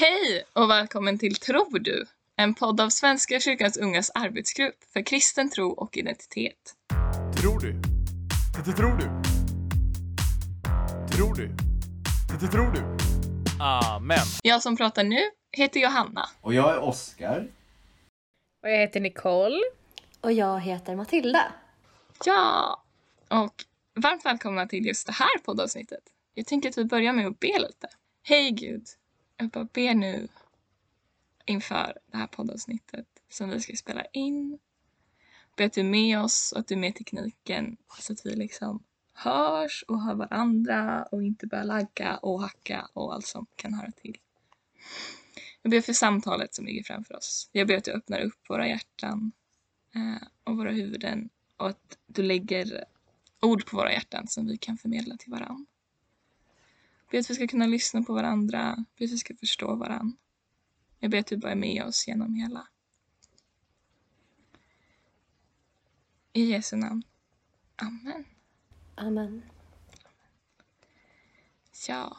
Hej och välkommen till Tror du? En podd av Svenska kyrkans ungas arbetsgrupp för kristen tro och identitet. Tror du? Det tror du? Tror du? Det tror du? Amen. Jag som pratar nu heter Johanna. Och jag är Oskar. Och jag heter Nicole. Och jag heter Matilda. Ja! Och varmt välkomna till just det här poddavsnittet. Jag tänker att vi börjar med att be lite. Hej Gud, jag bara ber nu inför det här poddavsnittet som vi ska spela in. Be att du är med oss och att du är med tekniken så att vi liksom hörs och hör varandra och inte börjar lagga och hacka och allt som kan höra till. Jag ber för samtalet som ligger framför oss. Jag ber att du öppnar upp våra hjärtan eh, och våra huvuden och att du lägger ord på våra hjärtan som vi kan förmedla till varandra. Ber att vi ska kunna lyssna på varandra, ber att vi ska förstå varandra. Jag ber att du bara är med oss genom hela. I Jesu namn. Amen. Amen. Ja.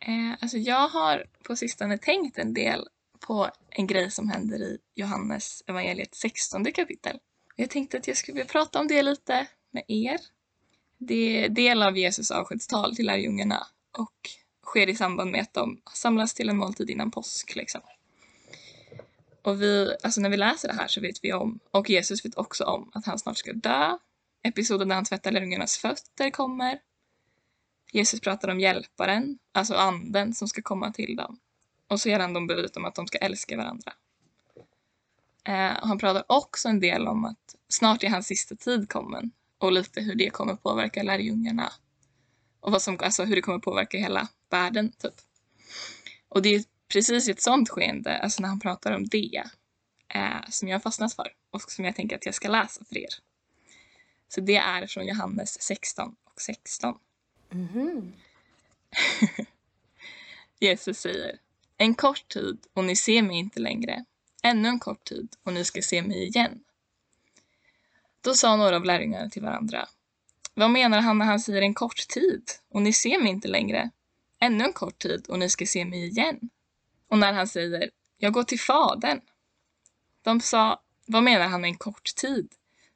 Eh, alltså jag har på sistone tänkt en del på en grej som händer i Johannes evangeliet 16 kapitel. Jag tänkte att jag skulle vilja prata om det lite med er. Det är del av Jesus avskedstal till lärjungarna och sker i samband med att de samlas till en måltid innan påsk. Liksom. Och vi, alltså när vi läser det här så vet vi om, och Jesus vet också om, att han snart ska dö. Episoden där han tvättar lärjungarnas fötter kommer. Jesus pratar om hjälparen, alltså anden som ska komma till dem. Och så ger han dem bud om att de ska älska varandra. Eh, han pratar också en del om att snart är hans sista tid kommen och lite hur det kommer påverka lärjungarna. Och vad som, alltså hur det kommer påverka hela världen, typ. Och det är precis ett sånt skeende, alltså när han pratar om det, eh, som jag har fastnat för och som jag tänker att jag ska läsa för er. Så det är från Johannes 16 och 16. Mhm. Jesus säger, en kort tid och ni ser mig inte längre. Ännu en kort tid och ni ska se mig igen. Då sa några av lärjungarna till varandra, vad menar han när han säger en kort tid och ni ser mig inte längre? Ännu en kort tid och ni ska se mig igen. Och när han säger, jag går till Fadern. De sa, vad menar han med en kort tid?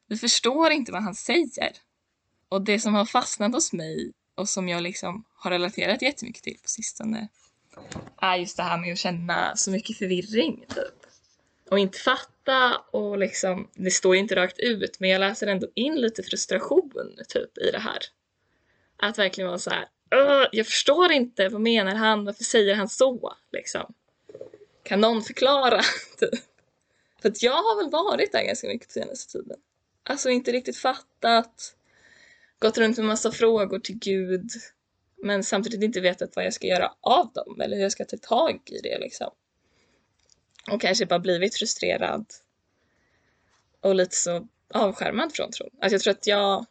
Vi förstår inte vad han säger. Och det som har fastnat hos mig och som jag liksom har relaterat jättemycket till på sistone är just det här med att känna så mycket förvirring typ. Och inte fatta och liksom, det står ju inte rakt ut men jag läser ändå in lite frustration typ i det här. Att verkligen vara så här, jag förstår inte, vad menar han, varför säger han så liksom? Kan någon förklara? typ. För att jag har väl varit där ganska mycket på senaste tiden. Alltså inte riktigt fattat, gått runt med massa frågor till Gud men samtidigt inte vetat vad jag ska göra av dem eller hur jag ska ta tag i det liksom. Och kanske bara blivit frustrerad och lite så avskärmad från tron. Alltså jag tror att jag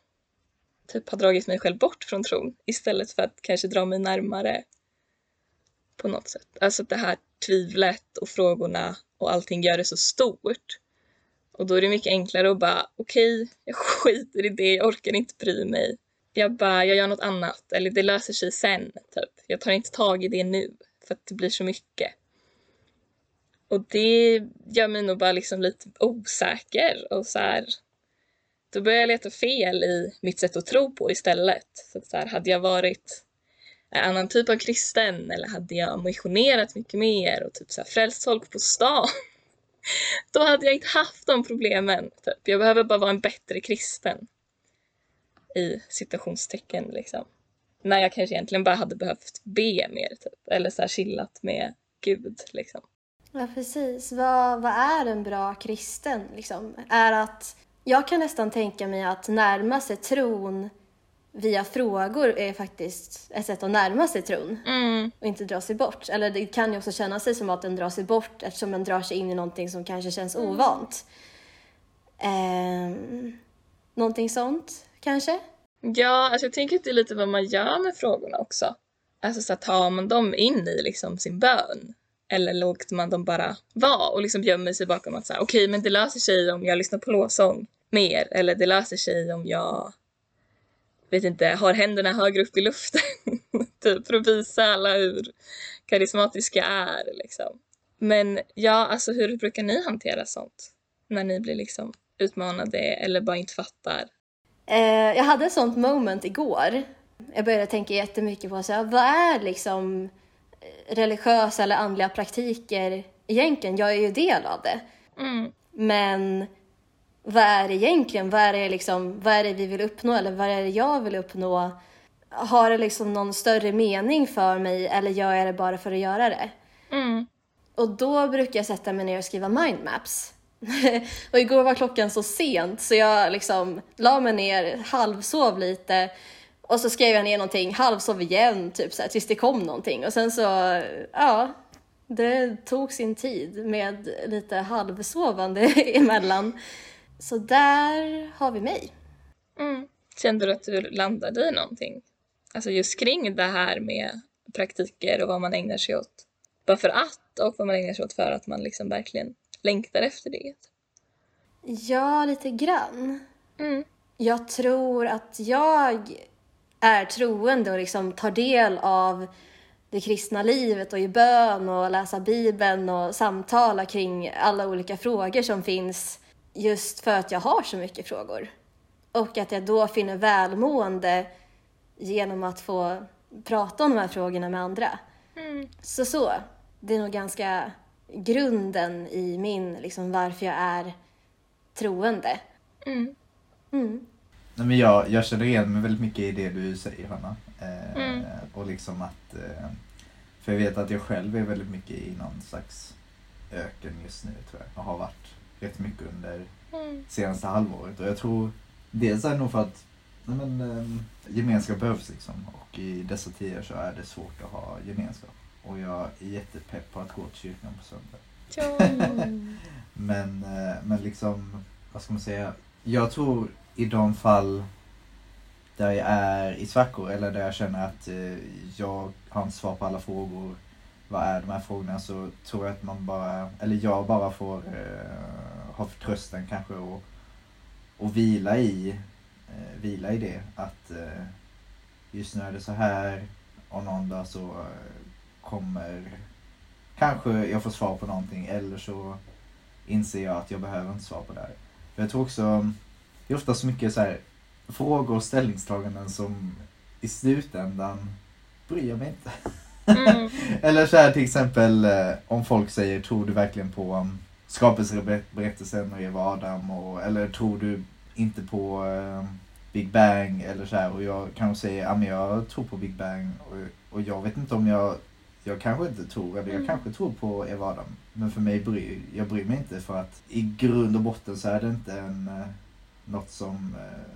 typ har dragit mig själv bort från tron istället för att kanske dra mig närmare på något sätt. Alltså det här tvivlet och frågorna och allting gör det så stort. Och då är det mycket enklare att bara okej, jag skiter i det, jag orkar inte bry mig. Jag bara, jag gör något annat eller det löser sig sen, typ. Jag tar inte tag i det nu för att det blir så mycket. Och det gör mig nog bara liksom lite osäker och så här. Då börjar jag leta fel i mitt sätt att tro på istället. Så att så här, hade jag varit en annan typ av kristen eller hade jag missionerat mycket mer och typ så här frälst folk på stan. Då hade jag inte haft de problemen. Typ. Jag behöver bara vara en bättre kristen. I citationstecken liksom. När jag kanske egentligen bara hade behövt be mer typ. Eller så här chillat med Gud liksom. Ja, precis. Vad, vad är en bra kristen? Liksom? Är att, jag kan nästan tänka mig att närma sig tron via frågor är faktiskt ett sätt att närma sig tron Mm. och inte dra sig bort. Eller det kan ju också känna sig som att den drar sig bort eftersom den drar sig in i någonting som kanske känns ovant. Ehm, någonting sånt, kanske? Ja, alltså jag tänker att det är lite vad man gör med frågorna också. Alltså så här, tar man dem in i liksom sin bön? Eller låter man dem bara vara och liksom gömmer sig bakom att säga okej, men det löser sig om jag lyssnar på lovsång mer. Eller det löser sig om jag vet inte, har händerna högre upp i luften. typ för att visa alla hur karismatiska är liksom. Men ja, alltså hur brukar ni hantera sånt? När ni blir liksom utmanade eller bara inte fattar? Eh, jag hade ett sånt moment igår. Jag började tänka jättemycket på så här, vad är liksom religiösa eller andliga praktiker egentligen? Jag är ju del av det. Mm. Men vad är det egentligen? Vad är det, liksom, vad är det vi vill uppnå eller vad är det jag vill uppnå? Har det liksom någon större mening för mig eller gör jag det bara för att göra det? Mm. Och då brukar jag sätta mig ner och skriva mindmaps. och igår var klockan så sent så jag liksom la mig ner, halvsov lite och så skrev jag ner någonting, halvsov igen, typ så här, tills det kom någonting. Och sen så, ja, det tog sin tid med lite halvsovande emellan. Så där har vi mig. Mm. Kände du att du landade i någonting? Alltså just kring det här med praktiker och vad man ägnar sig åt. Bara för att och vad man ägnar sig åt för att man liksom verkligen längtar efter det. Ja, lite grann. Mm. Jag tror att jag är troende och liksom tar del av det kristna livet och i bön och läsa bibeln och samtala kring alla olika frågor som finns just för att jag har så mycket frågor. Och att jag då finner välmående genom att få prata om de här frågorna med andra. Mm. Så så, det är nog ganska grunden i min, liksom varför jag är troende. Mm. Mm. Nej, men jag, jag känner igen mig väldigt mycket i det du säger Hanna. Eh, Mm. Och liksom att, eh, för jag vet att jag själv är väldigt mycket i någon slags öken just nu tror jag. Och har varit rätt mycket under Mm. senaste halvåret. Och jag tror dels är det nog för att nej men, eh, gemenskap behövs liksom. Och i dessa tider så är det svårt att ha gemenskap. Och jag är jättepepp på att gå till kyrkan på söndag. Ja. Men, eh, men liksom, vad ska man säga? Jag tror i de fall där jag är i svackor eller där jag känner att eh, jag har inte svar på alla frågor. Vad är de här frågorna? Så tror jag att man bara, eller jag bara får eh, ha förtröstan kanske och, och vila i, eh, vila i det. Att eh, just nu är det så här och någon dag så eh, kommer kanske jag får svar på någonting eller så inser jag att jag behöver inte svar på det här. För jag tror också, det är ofta så mycket så här frågor och ställningstaganden som i slutändan bryr jag mig inte. Mm. Eller så här till exempel eh, om folk säger tror du verkligen på um, skapelseberättelsen och Eva Adam och, eller tror du inte på eh, Big Bang eller så här och jag kanske säger ja men jag tror på Big Bang och, och jag vet inte om jag jag kanske inte tror, eller jag Mm. kanske tror på Eva Adam. Men för mig bryr jag bryr mig inte för att i grund och botten så är det inte en, eh, något som eh,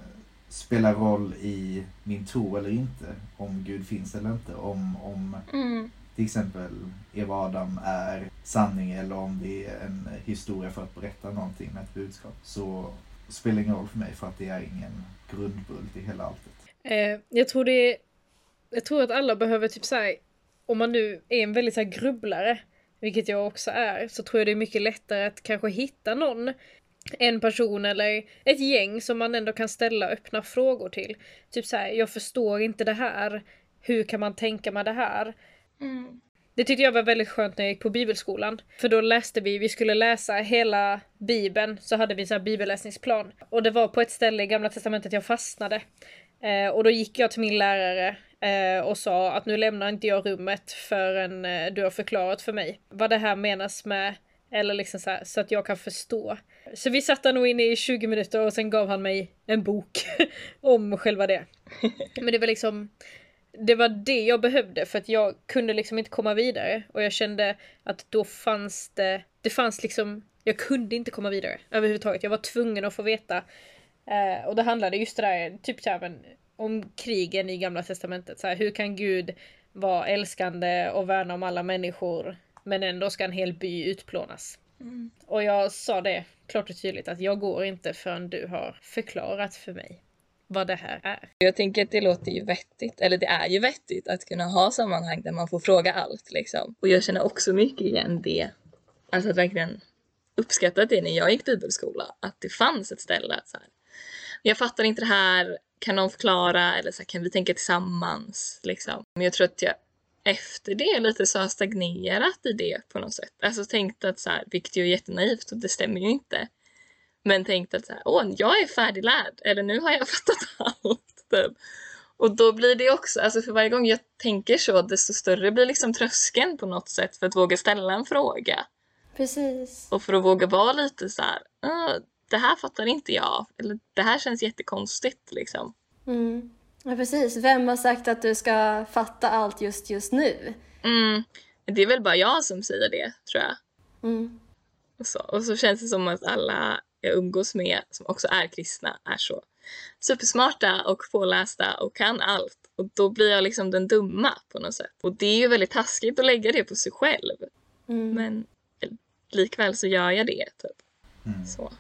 spelar roll i min tro eller inte. Om Gud finns eller inte. Om, om Mm. till exempel Eva Adam är sanning eller om det är en historia för att berätta någonting med ett budskap. Så spelar ingen roll för mig för att det är ingen grundbult i hela alltet. Eh, jag tror det är, Jag tror att alla behöver typ såhär, om man nu är en väldigt så grubblare, vilket jag också är, så tror jag det är mycket lättare att kanske hitta någon, en person eller ett gäng som man ändå kan ställa öppna frågor till. Typ så här, jag förstår inte det här. Hur kan man tänka med det här? Mm. Det tyckte jag var väldigt skönt när jag gick på bibelskolan. För då läste vi, vi skulle läsa hela bibeln, så hade vi en sån bibelläsningsplan. Och det var på ett ställe i gamla testamentet jag fastnade. Eh, och då gick jag till min lärare eh, och sa att nu lämnar inte jag rummet förrän eh, du har förklarat för mig vad det här menas med. Eller liksom så, här, så att jag kan förstå. Så vi satt där nog inne i 20 minuter och sen gav han mig en bok om själva det. Men det var liksom det var det jag behövde för att jag kunde liksom inte komma vidare och jag kände att då fanns det, det fanns liksom, jag kunde inte komma vidare överhuvudtaget. Jag var tvungen att få veta. Eh, och det handlade just det där, typ så här, men, om krigen i gamla testamentet. Så här, hur kan Gud vara älskande och värna om alla människor men ändå ska en hel by utplånas? Mm. Och jag sa det klart och tydligt att jag går inte förrän du har förklarat för mig vad det här är. Jag tänker att det låter ju vettigt, eller det är ju vettigt att kunna ha sammanhang där man får fråga allt liksom. Och jag känner också mycket igen det. Alltså att verkligen uppskatta det när jag gick bibelskola, att det fanns ett ställe att så här. Jag fattar inte det här, kan någon förklara eller så här, kan vi tänka tillsammans liksom. Men jag tror att jag efter det lite så har stagnerat i det på något sätt. Alltså tänkt att så här, vilket ju är jättenaivt och det stämmer ju inte. Men tänkt att så här, åh, jag är färdiglärd eller nu har jag fattat allt. Typ. Och då blir det också, alltså för varje gång jag tänker så desto större blir liksom tröskeln på något sätt för att våga ställa en fråga. Precis. Och för att våga vara lite så här, "Ah, det här fattar inte jag. Eller det här känns jättekonstigt liksom. Mm. Ja, precis. Vem har sagt att du ska fatta allt just just nu? Mm. Det är väl bara jag som säger det, tror jag. Mm. Och så, och så känns det som att alla jag umgås med, som också är kristna, är så supersmarta och pålästa och kan allt. Och då blir jag liksom den dumma på något sätt. Och det är ju väldigt taskigt att lägga det på sig själv. Mm. Men likväl så gör jag det, typ. Mm. Så.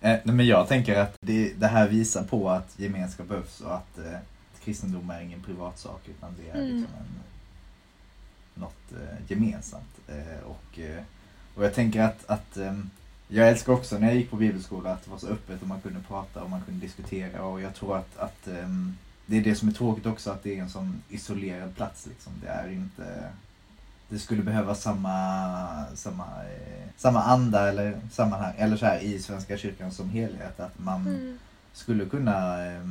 Eh, men jag tänker att det, det här visar på att gemenskap behövs och att eh, kristendom är ingen privatsak utan det är Mm. liksom en, något eh, gemensamt. Eh, och, eh, och jag tänker att, att ehm, jag älskar också när jag gick på bibelskola att det var så öppet och man kunde prata och man kunde diskutera och jag tror att, att det är det som är tråkigt också att det är en sån isolerad plats liksom. Det är inte det skulle behöva samma, samma, eh, samma anda eller sammanhang, eller så här i Svenska kyrkan som helhet. Att man Mm. skulle kunna eh,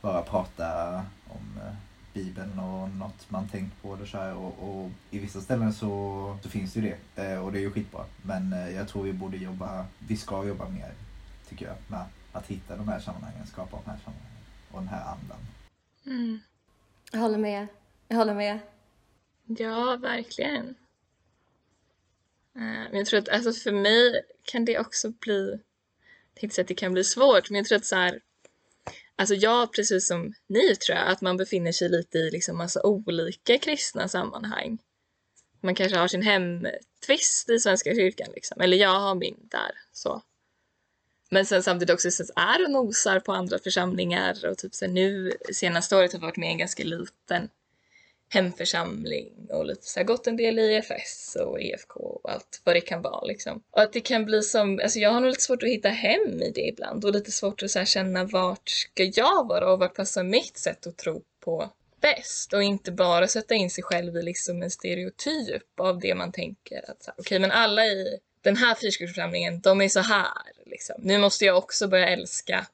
bara prata om eh, Bibeln och något man tänkt på det så här. Och, och i vissa ställen så, så finns det ju det eh, och det är ju skitbra. Men eh, jag tror vi borde jobba, vi ska jobba mer tycker jag med att hitta de här sammanhangen, skapa de här sammanhangen och den här andan. Mm. Jag håller med. Jag håller med. Ja, verkligen. Eh, men jag tror att alltså för mig kan det också bli, jag tänkte säga att det kan bli svårt, men jag tror att så här, alltså jag precis som ni tror jag, att man befinner sig lite i liksom massa olika kristna sammanhang. Man kanske har sin hemtvist i Svenska kyrkan liksom, eller jag har min där. så. Men sen samtidigt också så är och nosar på andra församlingar och typ så här, nu senaste året har jag varit med i en ganska liten hemförsamling och lite så här gått en del i EFS och EFK och allt vad det kan vara liksom. Och att det kan bli som, alltså jag har nog lite svårt att hitta hem i det ibland och lite svårt att så här känna vart ska jag vara och vart passar mitt sätt att tro på bäst och inte bara sätta in sig själv i liksom en stereotyp av det man tänker att okej okay, okej men alla i den här frikyrkoförsamlingen, de är så här liksom. Nu måste jag också börja älska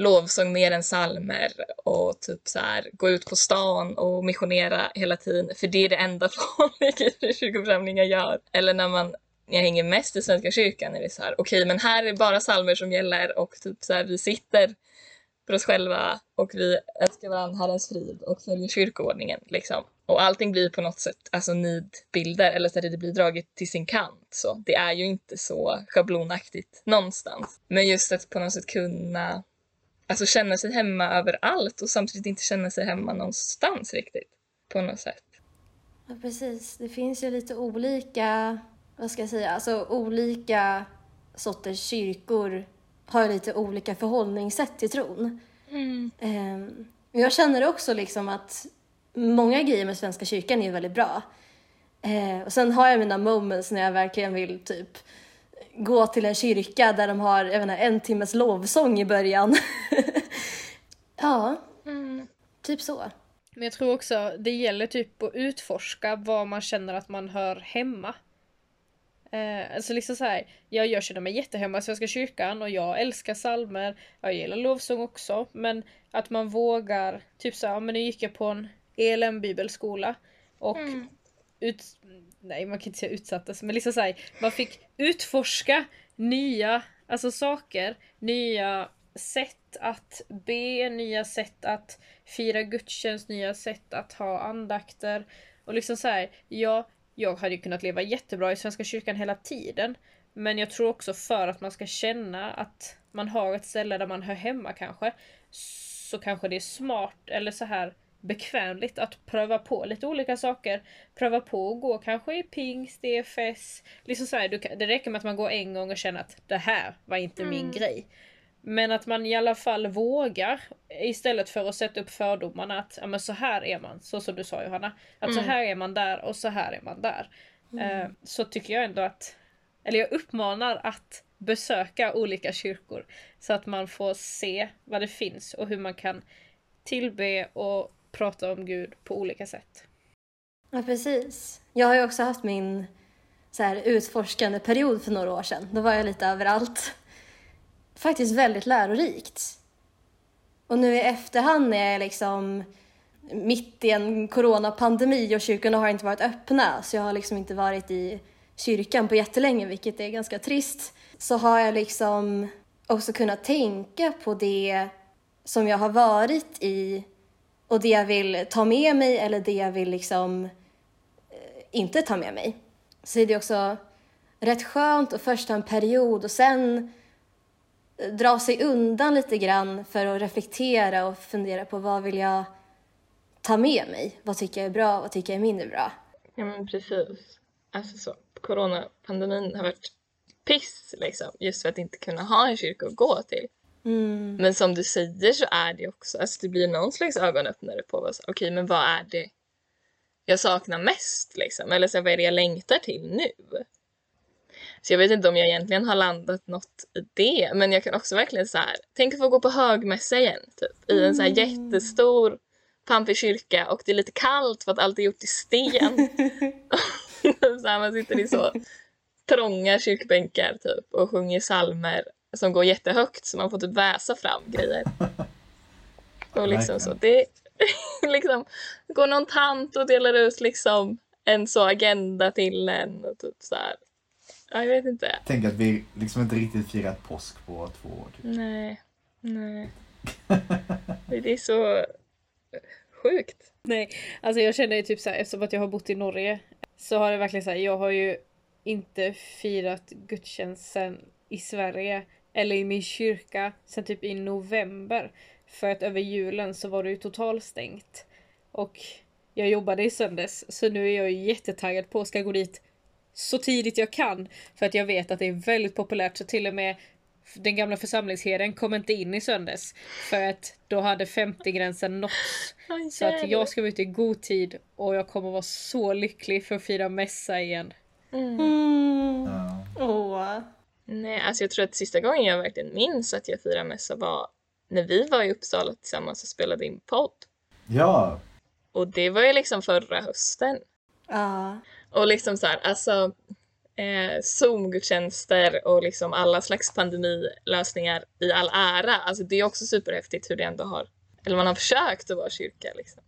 lovsång mer än salmer och typ så här gå ut på stan och missionera hela tiden för det är det enda folk i gör. Eller när man jag hänger mest i Svenska kyrkan är det så här okej men här är bara salmer som gäller och typ så här vi sitter för oss själva och vi älskar varandra, Herrens frid och följer kyrkoordningen liksom. Och allting blir på något sätt alltså nidbilder eller så att det blir draget till sin kant. Så det är ju inte så schablonaktigt någonstans. Men just att på något sätt kunna alltså känna sig hemma överallt och samtidigt inte känna sig hemma någonstans riktigt. På något sätt. Ja, precis. Det finns ju lite olika, vad ska jag säga, alltså olika sorters kyrkor har lite olika förhållningssätt till tron. Ehm, men jag känner också liksom att många grejer med Svenska kyrkan är väldigt bra. Eh, och sen har jag mina moments när jag verkligen vill typ gå till en kyrka där de har jag inte, en timmes lovsång i början. ja, typ så. Men jag tror också det gäller typ att utforska var man känner att man hör hemma. Eh, alltså liksom så här, jag, jag känner mig jättehemma i Svenska kyrkan och jag älskar salmer, jag gillar lovsång också, men att man vågar, typ så här, men nu gick jag på en ELM bibelskola och ut, nej man kan inte säga utsattes, men liksom såhär, man fick utforska nya alltså saker, nya sätt att be, nya sätt att fira gudstjänst, nya sätt att ha andakter. Och liksom så här, ja, jag hade ju kunnat leva jättebra i Svenska kyrkan hela tiden. Men jag tror också för att man ska känna att man har ett ställe där man hör hemma kanske. Så kanske det är smart eller så här bekvämligt att pröva på lite olika saker. Pröva på att gå kanske i pingst, EFS. Liksom så här, du det räcker med att man går en gång och känner att det här var inte min grej. Men att man i alla fall vågar istället för att sätta upp fördomarna att ja, men så här är man, så som du sa Johanna. Att så här är man där och så här är man där. Eh, så tycker jag ändå att eller jag uppmanar att besöka olika kyrkor så att man får se vad det finns och hur man kan tillbe och prata om Gud på olika sätt. Ja, precis. Jag har ju också haft min så här, utforskande period för några år sedan. Då var jag lite överallt. Faktiskt väldigt lärorikt. Och nu i efterhand när jag är liksom mitt i en coronapandemi och kyrkorna har inte varit öppna så jag har liksom inte varit i kyrkan på jättelänge vilket är ganska trist. Så har jag liksom också kunnat tänka på det som jag har varit i och det jag vill ta med mig eller det jag vill liksom eh, inte ta med mig. Så är det också rätt skönt att först ha en period och sen eh, dra sig undan lite grann för att reflektera och fundera på vad vill jag ta med mig? Vad tycker jag är bra? Vad tycker jag är mindre bra? Ja men precis. Alltså så, coronapandemin har varit piss liksom, just för att inte kunna ha en kyrka att gå till. Mm. Men som du säger så är det också, alltså det blir någon slags ögonöppnare på vad, okej okay, men vad är det jag saknar mest liksom? Eller så vad är det jag längtar till nu? Så jag vet inte om jag egentligen har landat något i det, men jag kan också verkligen så här, tänk att få gå på högmässa igen, typ i en så här jättestor pampig kyrka och det är lite kallt för att allt är gjort i sten. så här, man sitter i så trånga kyrkbänkar typ och sjunger salmer som går jättehögt så man får typ väsa fram grejer. Och liksom så. Det liksom, går någon tant och delar ut liksom en så agenda till en och typ så här. Ja, jag vet inte. Tänk att vi liksom inte riktigt firat påsk på två år. Typ. Nej, nej. det är så sjukt. Nej, alltså jag känner ju typ så här, eftersom att jag har bott i Norge så har det verkligen så här, jag har ju inte firat gudstjänsten i Sverige eller i min kyrka sen typ i november. För att över julen så var det ju totalstängt. Och jag jobbade i söndags så nu är jag jättetaggad på att ska gå dit så tidigt jag kan. För att jag vet att det är väldigt populärt så till och med den gamla församlingsherden kom inte in i söndags. För att då hade 50-gränsen nåtts. Så att jag ska vara ute i god tid och jag kommer vara så lycklig för att fira mässa igen. Mm. Ja. Åh. Nej, alltså jag tror att sista gången jag verkligen minns att jag firade mässa var när vi var i Uppsala tillsammans och spelade in podd. ja, Och det var ju liksom förra hösten. Ja. Och liksom så här, alltså eh, Zoom-gudstjänster och liksom alla slags pandemilösningar i all ära. Alltså det är också superhäftigt hur det ändå har, eller man har försökt att vara kyrka liksom.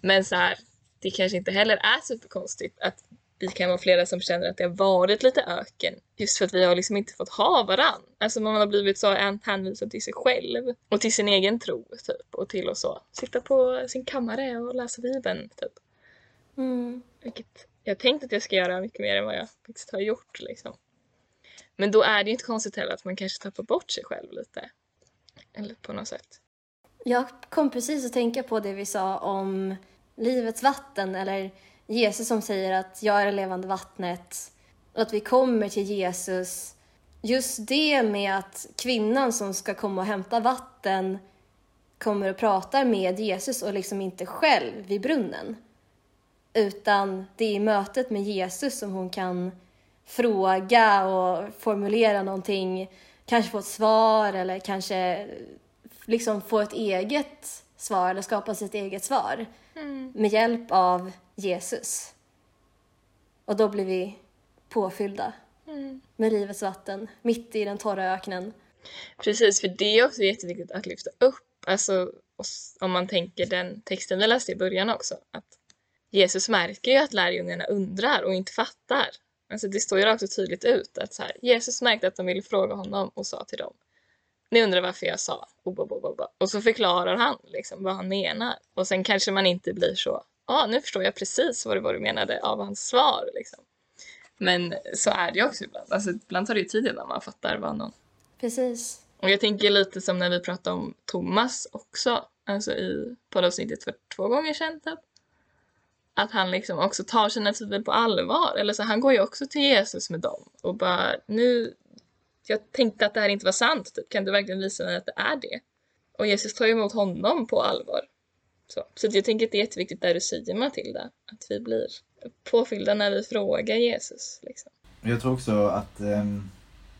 Men så här, det kanske inte heller är superkonstigt att vi kan vara flera som känner att det har varit lite öken just för att vi har liksom inte fått ha varann. Alltså man har blivit så hänvisad till sig själv och till sin egen tro typ och till att så sitta på sin kammare och läsa bibeln typ. Mm. Vilket jag tänkt att jag ska göra mycket mer än vad jag faktiskt har gjort liksom. Men då är det ju inte konstigt heller att man kanske tappar bort sig själv lite. Eller på något sätt. Jag kom precis att tänka på det vi sa om livets vatten eller Jesus som säger att jag är det levande vattnet och att vi kommer till Jesus. Just det med att kvinnan som ska komma och hämta vatten kommer och pratar med Jesus och liksom inte själv vid brunnen. Utan det är i mötet med Jesus som hon kan fråga och formulera någonting, kanske få ett svar eller kanske liksom få ett eget svar eller skapa sitt eget svar med hjälp av Jesus. Och då blir vi påfyllda med livets vatten mitt i den torra öknen. Precis, för det är också jätteviktigt att lyfta upp. Alltså om man tänker den texten vi läste i början också. Att Jesus märker ju att lärjungarna undrar och inte fattar. Alltså det står ju rakt och tydligt ut att så här, Jesus märkte att de ville fråga honom och sa till dem. Ni undrar varför jag sa och, bo, bo, bo, bo. och så förklarar han liksom vad han menar. Och sen kanske man inte blir så, ja nu förstår jag precis vad det var du menade av hans svar. Liksom. Men så är det ju också ibland. Alltså, ibland tar det ju tid innan man fattar vad någon Precis. och jag tänker lite som när vi pratade om Thomas också, alltså i poddavsnittet för två gånger sedan typ. Att han liksom också tar sina tvivel på allvar. Eller så han går ju också till Jesus med dem och bara nu, jag tänkte att det här inte var sant, typ. kan du verkligen visa mig att det är det? Och Jesus tar ju emot honom på allvar. Så, så jag tänker att det är jätteviktigt där du säger Matilda, att vi blir påfyllda när vi frågar Jesus. Liksom. Jag tror också att, ehm,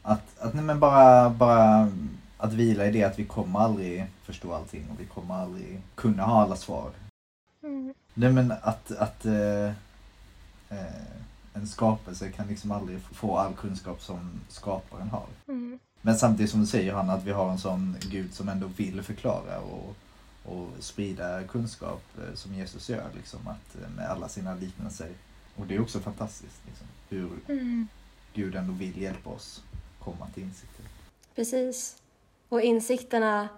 att, att nej men bara, bara att vila i det att vi kommer aldrig förstå allting och vi kommer aldrig kunna ha alla svar. Mm. Nej men att, att eh, eh, en skapelse kan liksom aldrig få all kunskap som skaparen har. Mm. Men samtidigt som du säger Hanna, att vi har en sån Gud som ändå vill förklara och, och sprida kunskap eh, som Jesus gör liksom, att, eh, med alla sina liknelser. Och det är också fantastiskt liksom, hur Mm. Gud ändå vill hjälpa oss komma till insikter. Precis. Och insikterna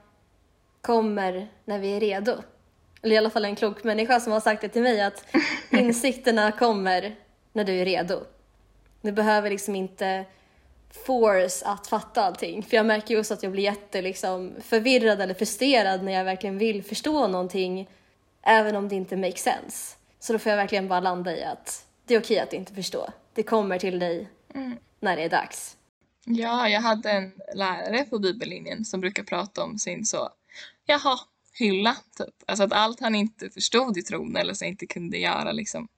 kommer när vi är redo. Eller i alla fall en klok människa som har sagt det till mig att insikterna kommer när du är redo. Du behöver liksom inte force att fatta allting. För jag märker ju också att jag blir jätte liksom, förvirrad eller frustrerad när jag verkligen vill förstå någonting även om det inte makes sense. Så då får jag verkligen bara landa i att det är okej att inte förstå. Det kommer till dig Mm. när det är dags. Ja, jag hade en lärare på bibellinjen som brukar prata om sin så, jaha, hylla, typ. Alltså att allt han inte förstod i tron eller så inte kunde göra liksom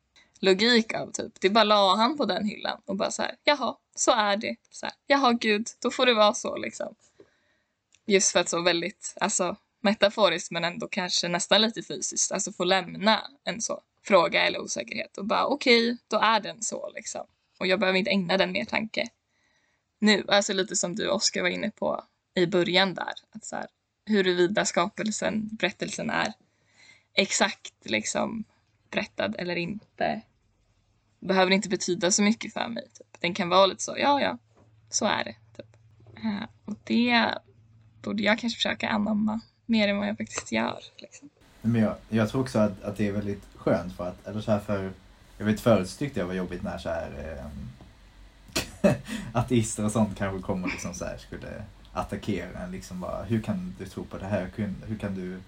logik av, typ. Det bara la han på den hyllan och bara så här, jaha, så är det. Så här, jaha, gud, då får det vara så liksom. Just för att så väldigt, alltså metaforiskt men ändå kanske nästan lite fysiskt, alltså få lämna en så fråga eller osäkerhet och bara okej, då är den så liksom. Och jag behöver inte ägna den mer tanke nu. Alltså lite som du Oskar var inne på i början där. Att så här, huruvida skapelsen, berättelsen är exakt liksom berättad eller inte behöver inte betyda så mycket för mig. Typ. Den kan vara lite så, ja ja, så är det. Typ. Eh, och det borde jag kanske försöka anamma mer än vad jag faktiskt gör. Liksom. Men jag, jag tror också att, att det är väldigt skönt för att, eller så här för, jag vet förut så tyckte jag var jobbigt när så här eh, ateister och sånt kanske kommer liksom så här skulle attackera en liksom bara, hur kan du tro på det här? Hur, hur kan du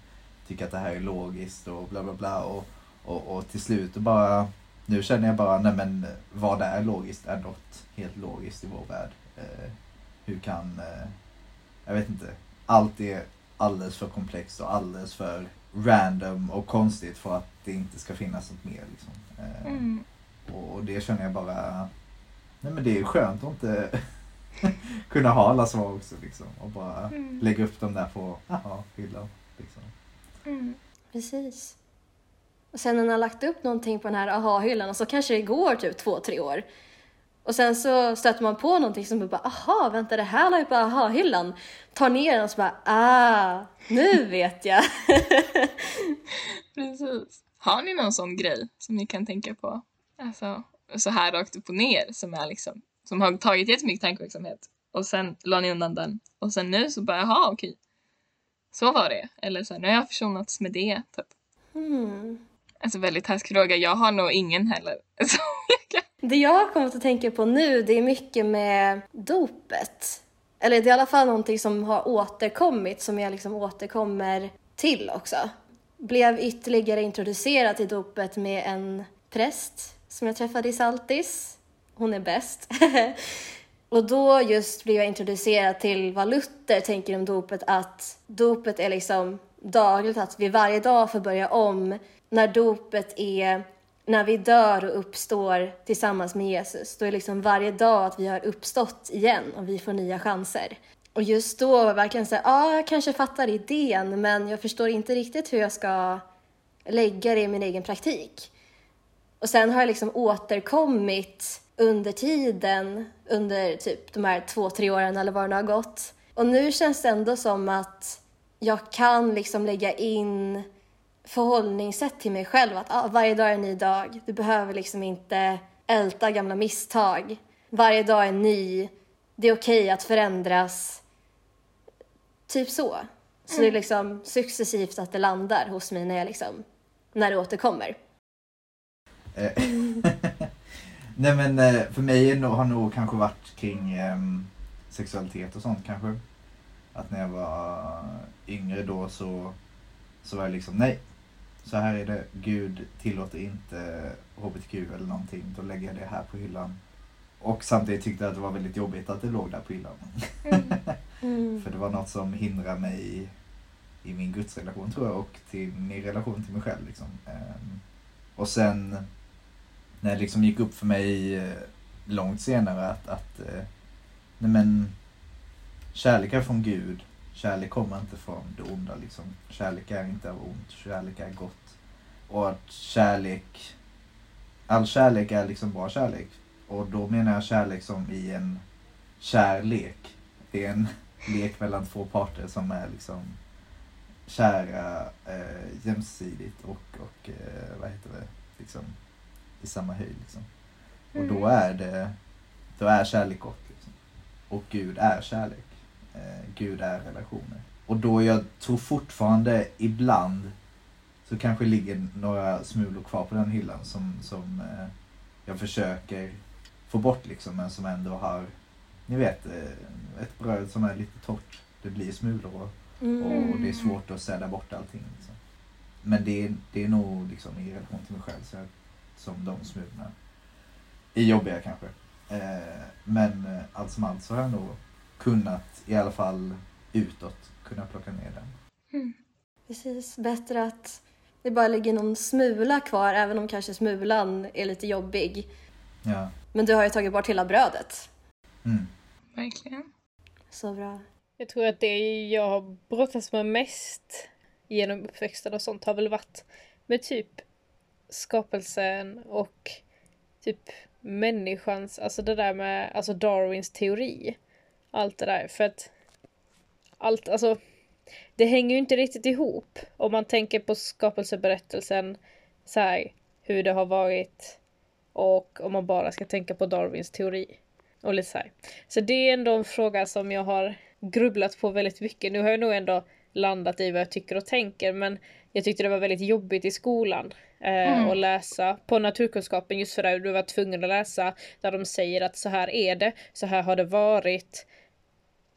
tycka att det här är logiskt och bla bla bla och, och, och till slut bara, nu känner jag bara, nej men vad är logiskt är något helt logiskt i vår värld. Eh, hur kan, eh, jag vet inte, allt är alldeles för komplext och alldeles för random och konstigt för att det inte ska finnas något mer. Liksom. Eh, Mm. och, det känner jag bara, nej men det är skönt att inte kunna ha alla svar också liksom. Och bara Mm. lägga upp dem där på, jaha, hyllan. Liksom. Mm. Precis. Och sen när man har lagt upp någonting på den här aha-hyllan och så kanske det går typ två, tre år. Och sen så stöter man på någonting som bara aha, vänta det här la ju på aha-hyllan. Tar ner den och så bara ah, nu vet jag. Precis. Har ni någon sån grej som ni kan tänka på? Alltså, så här rakt upp och ner som är liksom, som har tagit jättemycket tankeverksamhet och sen la ni undan den och sen nu så bara, jaha okej. Så var det. Eller så här, nu har jag försonats med det. Typ. Hmm. Alltså väldigt taskig fråga. Jag har nog ingen heller. Det jag har kommit att tänka på nu, det är mycket med dopet. Eller det är i alla fall någonting som har återkommit, som jag liksom återkommer till också. Blev ytterligare introducerad till dopet med en präst som jag träffade i Saltis. Hon är bäst. Och då just blev jag introducerad till vad Luther tänker om dopet, att dopet är liksom dagligt, att vi varje dag får börja om. När dopet är när vi dör och uppstår tillsammans med Jesus, då är liksom varje dag att vi har uppstått igen och vi får nya chanser. Och just då var jag verkligen såhär, ja, jag kanske fattar idén, men jag förstår inte riktigt hur jag ska lägga det i min egen praktik. Och sen har jag liksom återkommit under tiden, under typ de här två, tre åren eller vad det nu har gått. Och nu känns det ändå som att jag kan liksom lägga in förhållningssätt till mig själv. Att ah, varje dag är en ny dag. Du behöver liksom inte älta gamla misstag. Varje dag är ny. Det är okej att förändras. Typ så. Så det är liksom successivt att det landar hos mig när, jag liksom, när det återkommer. Eh, Nej men eh, för mig har nog kanske varit kring ehm, sexualitet och sånt kanske. Att när jag var yngre då så, så var jag liksom nej. Så här är det, Gud tillåter inte HBTQ eller någonting. Då lägger jag det här på hyllan. Och samtidigt tyckte jag att det var väldigt jobbigt att det låg där på hyllan. Mm. För det var något som hindrar mig i min gudsrelation tror jag och till min relation till mig själv. Liksom. Ehm, och sen när det liksom gick upp för mig eh, långt senare att, att eh, nej men, kärlek är från Gud. Kärlek kommer inte från det onda. Liksom. Kärlek är inte av ont, kärlek är gott. Och att kärlek, all kärlek är liksom bra kärlek. Och då menar jag kärlek som i en kärlek. Det är en lek mellan två parter som är liksom kära eh, jämsidigt och, och eh, vad heter det, liksom i samma höjd. Liksom. Och då är det, då är kärlek gott. Liksom. Och Gud är kärlek. Eh, Gud är relationer. Och då jag tror fortfarande ibland så kanske ligger några smulor kvar på den hyllan som, som eh, jag försöker få bort liksom, men som ändå har, ni vet, eh, ett bröd som är lite torrt. Det blir smulor och, och det är svårt att städa bort allting. Liksom. Men det är, det är nog liksom i relation till mig själv så jag, som de smulorna är jobbiga kanske. Eh, men eh, allt som allt så har jag nog kunnat, i alla fall utåt, kunna plocka ner den. Precis, bättre att det bara ligger någon smula kvar, även om kanske smulan är lite jobbig. Ja. Men du har ju tagit bort hela brödet. Mm. Verkligen. Så bra. Jag tror att det jag har brottats med mest genom uppväxten och sånt har väl varit med typ skapelsen och typ människans, alltså det där med alltså Darwins teori. Allt det där för att allt, alltså det hänger ju inte riktigt ihop om man tänker på skapelseberättelsen så här hur det har varit och om man bara ska tänka på Darwins teori. Och lite så här. Så det är ändå en fråga som jag har grubblat på väldigt mycket. Nu har jag nog ändå landat i vad jag tycker och tänker men jag tyckte det var väldigt jobbigt i skolan eh, att läsa på naturkunskapen just för att du var tvungen att läsa där de säger att så här är det, så här har det varit.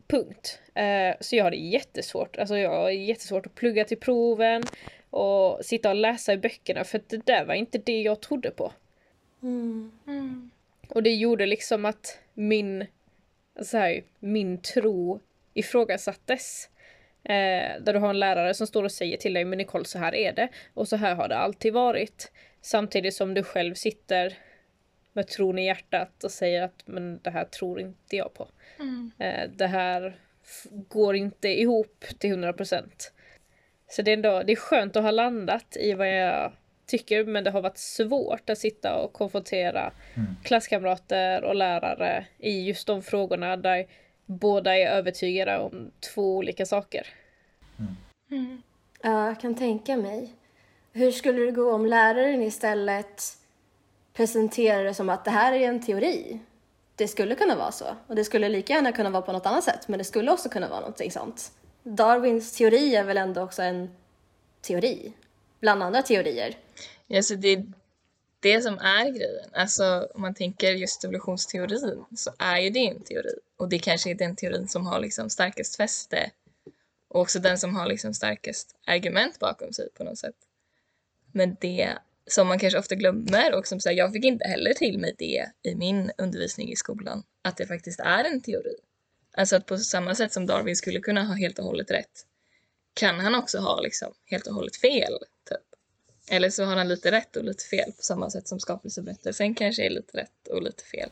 Punkt. Eh, så jag hade jättesvårt, alltså jag har jättesvårt att plugga till proven och sitta och läsa i böckerna för det där var inte det jag trodde på. Mm. Och det gjorde liksom att min, så här, min tro ifrågasattes. Eh, där du har en lärare som står och säger till dig, men Nicole så här är det och så här har det alltid varit. Samtidigt som du själv sitter med tron i hjärtat och säger att men det här tror inte jag på. Eh, det här går inte ihop till 100%. Så det är ändå, det är skönt att ha landat i vad jag tycker men det har varit svårt att sitta och konfrontera klasskamrater och lärare i just de frågorna där båda är övertygade om två olika saker. Ja, jag kan tänka mig. Hur skulle det gå om läraren istället presenterar det som att det här är en teori? Det skulle kunna vara så. Och det skulle lika gärna kunna vara på något annat sätt, men det skulle också kunna vara någonting sånt. Darwins teori är väl ändå också en teori, bland andra teorier. Ja, så det är det som är grejen. Alltså om man tänker just evolutionsteorin så är ju det en teori. Och det kanske är den teorin som har liksom starkast fäste och också den som har liksom starkast argument bakom sig på något sätt. Men det som man kanske ofta glömmer och som säger jag fick inte heller till mig det i min undervisning i skolan, att det faktiskt är en teori. Alltså att på samma sätt som Darwin skulle kunna ha helt och hållet rätt kan han också ha liksom helt och hållet fel. Typ. Eller så har han lite rätt och lite fel på samma sätt som skapelseberättelsen kanske är lite rätt och lite fel.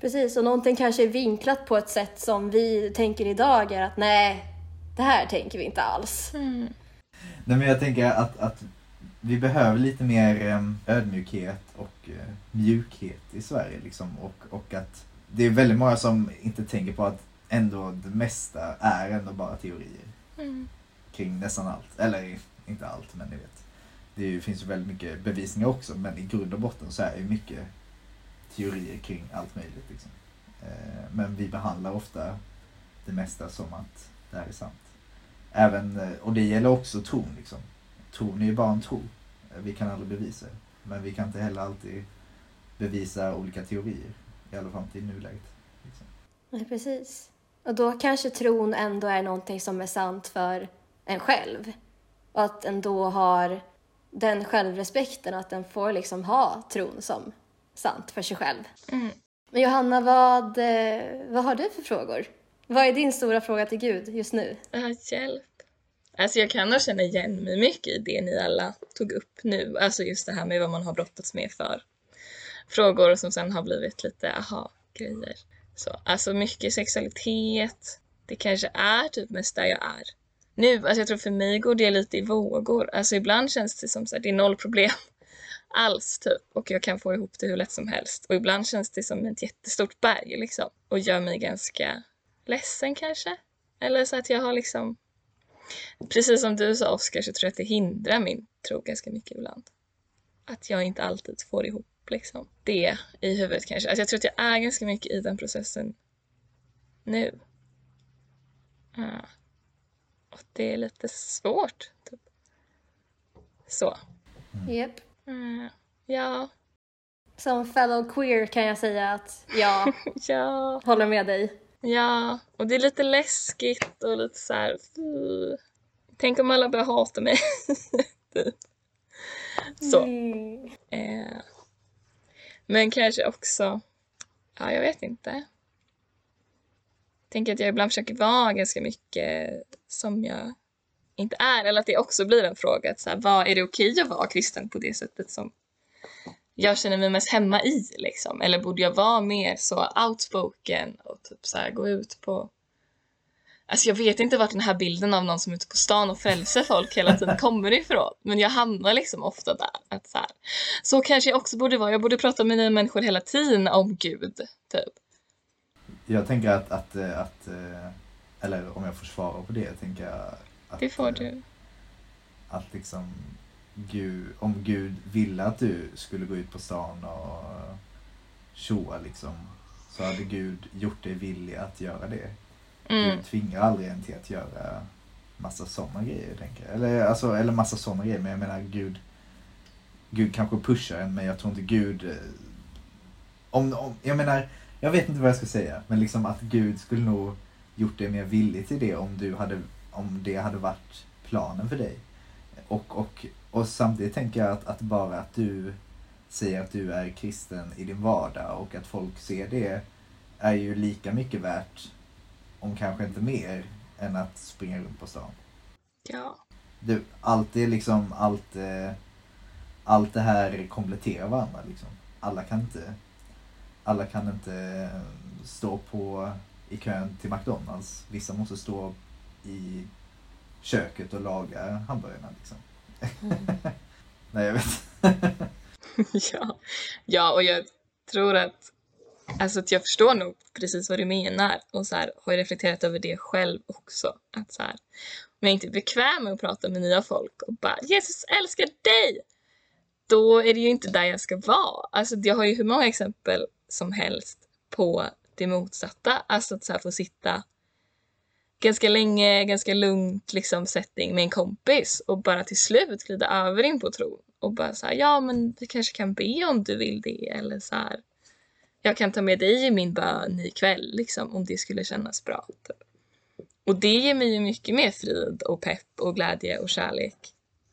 Precis, och någonting kanske är vinklat på ett sätt som vi tänker idag är att nej, det här tänker vi inte alls. Nej men jag tänker att, att vi behöver lite mer em, ödmjukhet och eh, mjukhet i Sverige liksom. Och, och att det är väldigt många som inte tänker på att ändå det mesta är ändå bara teorier. Kring nästan allt. Eller inte allt men ni vet. Det ju, finns ju väldigt mycket bevisningar också men i grund och botten så är det ju mycket teorier kring allt möjligt. Liksom. Eh, men vi behandlar ofta det mesta som att det här är sant. Även, eh, och det gäller också tron. Liksom. Tron är ju bara en tro. Eh, Vi kan aldrig bevisa det. Men vi kan inte heller alltid bevisa olika teorier. I alla fall inte i nuläget. Liksom. Nej, precis. Och då kanske tron ändå är någonting som är sant för en själv. Och att en då har den självrespekten att den får liksom ha tron som sant för sig själv. Men Johanna, vad, eh, vad har du för frågor? Vad är din stora fråga till Gud just nu? Hjälp. Alltså jag kan nog känna igen mig mycket i det ni alla tog upp nu. Alltså just det här med vad man har brottats med för frågor som sen har blivit lite aha-grejer. Så, alltså mycket sexualitet. Det kanske är typ mest där jag är. Nu, alltså jag tror för mig går det lite i vågor. Alltså ibland känns det som att det är noll problem alls typ och jag kan få ihop det hur lätt som helst. Och ibland känns det som ett jättestort berg liksom och gör mig ganska ledsen kanske. Eller så att jag har liksom, precis som du sa Oskar så tror jag att det hindrar min tro ganska mycket ibland. Att jag inte alltid får ihop liksom det i huvudet kanske. Alltså jag tror att jag är ganska mycket i den processen nu. Uh, och det är lite svårt. Typ. Så. Japp. Uh, ja. Som fellow queer kan jag säga att jag ja. håller med dig. Ja, och det är lite läskigt och lite så här... Uh. Tänk om alla börjar hata mig. typ. Så. Mm. Eh, men kanske också, ja jag vet inte. Tänker att jag ibland försöker vara ganska mycket som jag inte är. Eller att det också blir en fråga. Att så här, vad är det okej att vara kristen på det sättet som jag känner mig mest hemma i? Liksom? Eller borde jag vara mer så outspoken och typ så här, gå ut på Alltså jag vet inte vart den här bilden av någon som är ute på stan och frälser folk hela tiden kommer ifrån. Men jag hamnar liksom ofta där. Att så, här, så kanske jag också borde vara. Jag borde prata med nya människor hela tiden om Gud. Typ. Jag tänker att, att, eh, att, eh, eller om jag får svara på det, jag tänker att... Det får eh, du. Att liksom, Gud, om Gud ville att du skulle gå ut på stan och tjoa liksom, så hade Gud gjort dig villig att göra det. Mm. Gud tvingar aldrig en till att göra massa sådana grejer, tänker jag. Eller, alltså, eller massa sådana grejer, men jag menar Gud, Gud kanske pushar en, men jag tror inte Gud... eh, Om, om, jag menar, jag vet inte vad jag ska säga, men liksom att Gud skulle nog gjort dig mer villig till det om, du hade, om det hade varit planen för dig. Och, och, och samtidigt tänker jag att, att bara att du säger att du är kristen i din vardag och att folk ser det är ju lika mycket värt, om kanske inte mer, än att springa runt på stan. Ja. Du, allt är liksom, allt, eh, allt det här kompletterar varandra liksom. Alla kan inte, alla kan inte eh, stå på, i kön till McDonalds. Vissa måste stå i köket och laga hamburgarna liksom. Mm. Nej jag vet. ja. ja, och jag tror att, alltså att jag förstår nog precis vad du menar och så här, har ju reflekterat över det själv också. Att så här, om jag inte är bekväm med att prata med nya folk och bara Jesus älskar dig! Då är det ju inte där jag ska vara. Alltså jag har ju hur många exempel som helst på det motsatta. Alltså att så här, få sitta ganska länge, ganska lugnt liksom setting med en kompis och bara till slut glida över in på tron och bara så här, ja men vi kanske kan be om du vill det eller så här. Jag kan ta med dig i min bön ikväll liksom om det skulle kännas bra. Typ. Och det ger mig ju mycket mer frid och pepp och glädje och kärlek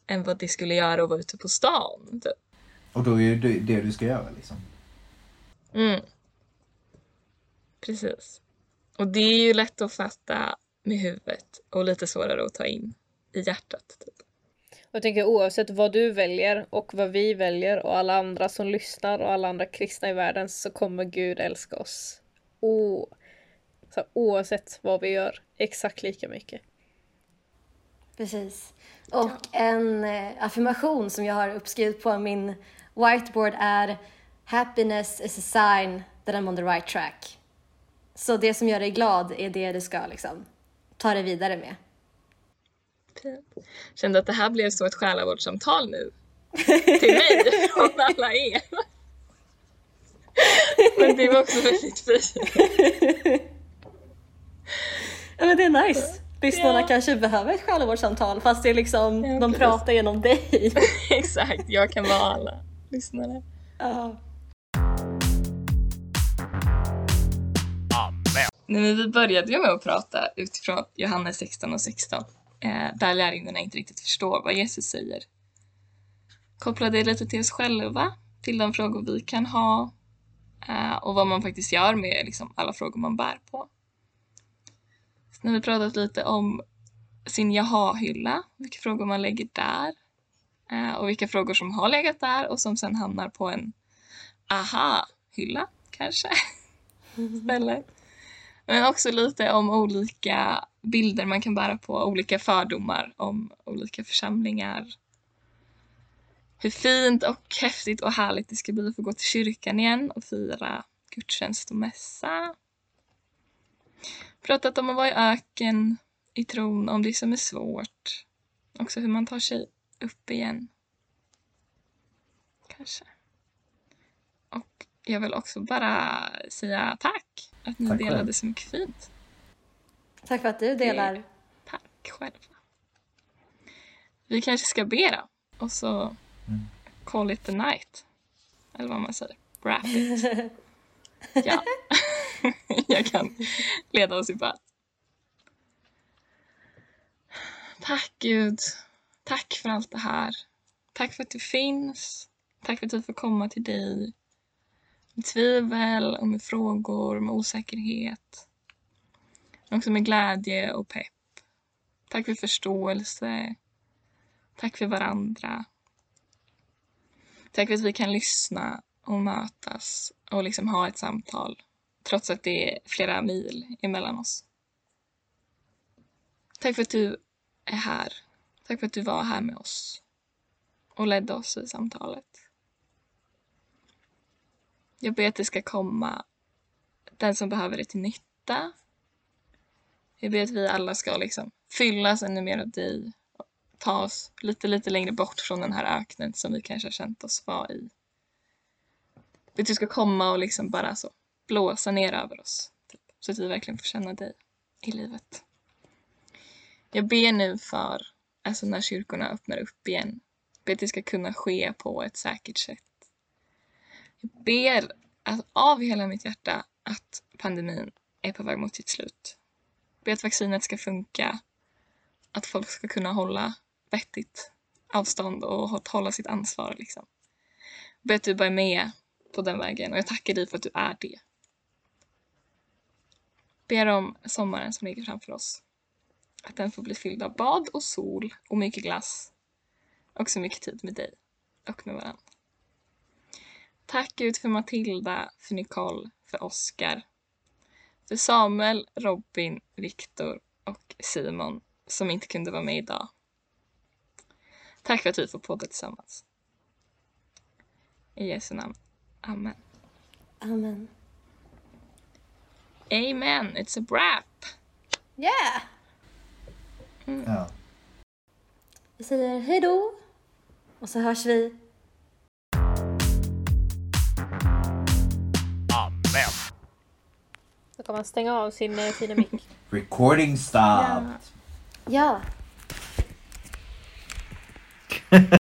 än vad det skulle göra att vara ute på stan. Typ. Och då är ju det det du ska göra liksom. Mm. Precis. Och det är ju lätt att fatta med huvudet och lite svårare att ta in i hjärtat. Typ. Och jag tänker oavsett vad du väljer och vad vi väljer och alla andra som lyssnar och alla andra kristna i världen så kommer Gud älska oss. O så oavsett vad vi gör, exakt lika mycket. Precis. Och en eh, affirmation som jag har uppskrivit på min whiteboard är Happiness is a sign that I'm on the right track. Så det som gör dig glad är det du ska liksom ta dig vidare med. Kände att det här blev så ett själavårdssamtal nu. Till mig från alla er. Men det var också väldigt fint. Ja men det är nice. Lyssnarna Ja. kanske behöver ett själavårdssamtal fast det är liksom, Ja, de precis. pratar genom dig. Exakt, jag kan vara alla lyssnare. Ja. Nej, men vi började ju med att prata utifrån Johannes 16 och 16. Eh, där lärjungarna inte riktigt förstår vad Jesus säger. Koppla det lite till oss själva, till de frågor vi kan ha eh, och vad man faktiskt gör med liksom, alla frågor man bär på. Så nu har vi pratat lite om sin jaha-hylla, vilka frågor man lägger där eh, och vilka frågor som har legat där och som sen hamnar på en aha-hylla kanske. Istället. Men också lite om olika bilder man kan bära på, olika fördomar om olika församlingar. Hur fint och häftigt och härligt det ska bli att få gå till kyrkan igen och fira gudstjänst och mässa. Pratat om att vara i öken i tron, om det som är svårt. Också hur man tar sig upp igen. Kanske. Och jag vill också bara säga tack att ni Tack delade själv. så mycket fint. Tack för att du delar. Tack själva. Vi kanske ska be då. Och så Mm. call it the night. Eller vad man säger. Wrap it. ja. Jag kan leda oss i bön. Tack Gud. Tack för allt det här. Tack för att du finns. Tack för att vi får komma till dig med tvivel och med frågor, med osäkerhet. Men också med glädje och pepp. Tack för förståelse. Tack för varandra. Tack för att vi kan lyssna och mötas och liksom ha ett samtal trots att det är flera mil emellan oss. Tack för att du är här. Tack för att du var här med oss och ledde oss i samtalet. Jag ber att det ska komma den som behöver det till nytta. Jag ber att vi alla ska liksom fyllas ännu mer av dig och ta oss lite, lite längre bort från den här öknen som vi kanske har känt oss vara i. Jag ber att du ska komma och liksom bara så blåsa ner över oss. Typ, så att vi verkligen får känna dig i livet. Jag ber nu för, alltså när kyrkorna öppnar upp igen, ber att det ska kunna ske på ett säkert sätt. Jag ber av hela mitt hjärta att pandemin är på väg mot sitt slut. Jag ber att vaccinet ska funka, att folk ska kunna hålla vettigt avstånd och hålla sitt ansvar. Liksom. Jag ber att du bara är med på den vägen och jag tackar dig för att du är det. Ber om sommaren som ligger framför oss. Att den får bli fylld av bad och sol och mycket glass. Och så mycket tid med dig och med varandra. Tack Gud för Matilda, för Nicole, för Oskar, för Samuel, Robin, Viktor och Simon som inte kunde vara med idag. Tack för att vi får podda tillsammans. I Jesu namn. Amen. Amen. Amen. It's a wrap. Yeah! Ja. Vi säger hej då. Och så hörs vi. Kan man stänga av sin eh, fina mick. Recording stopped. Ja.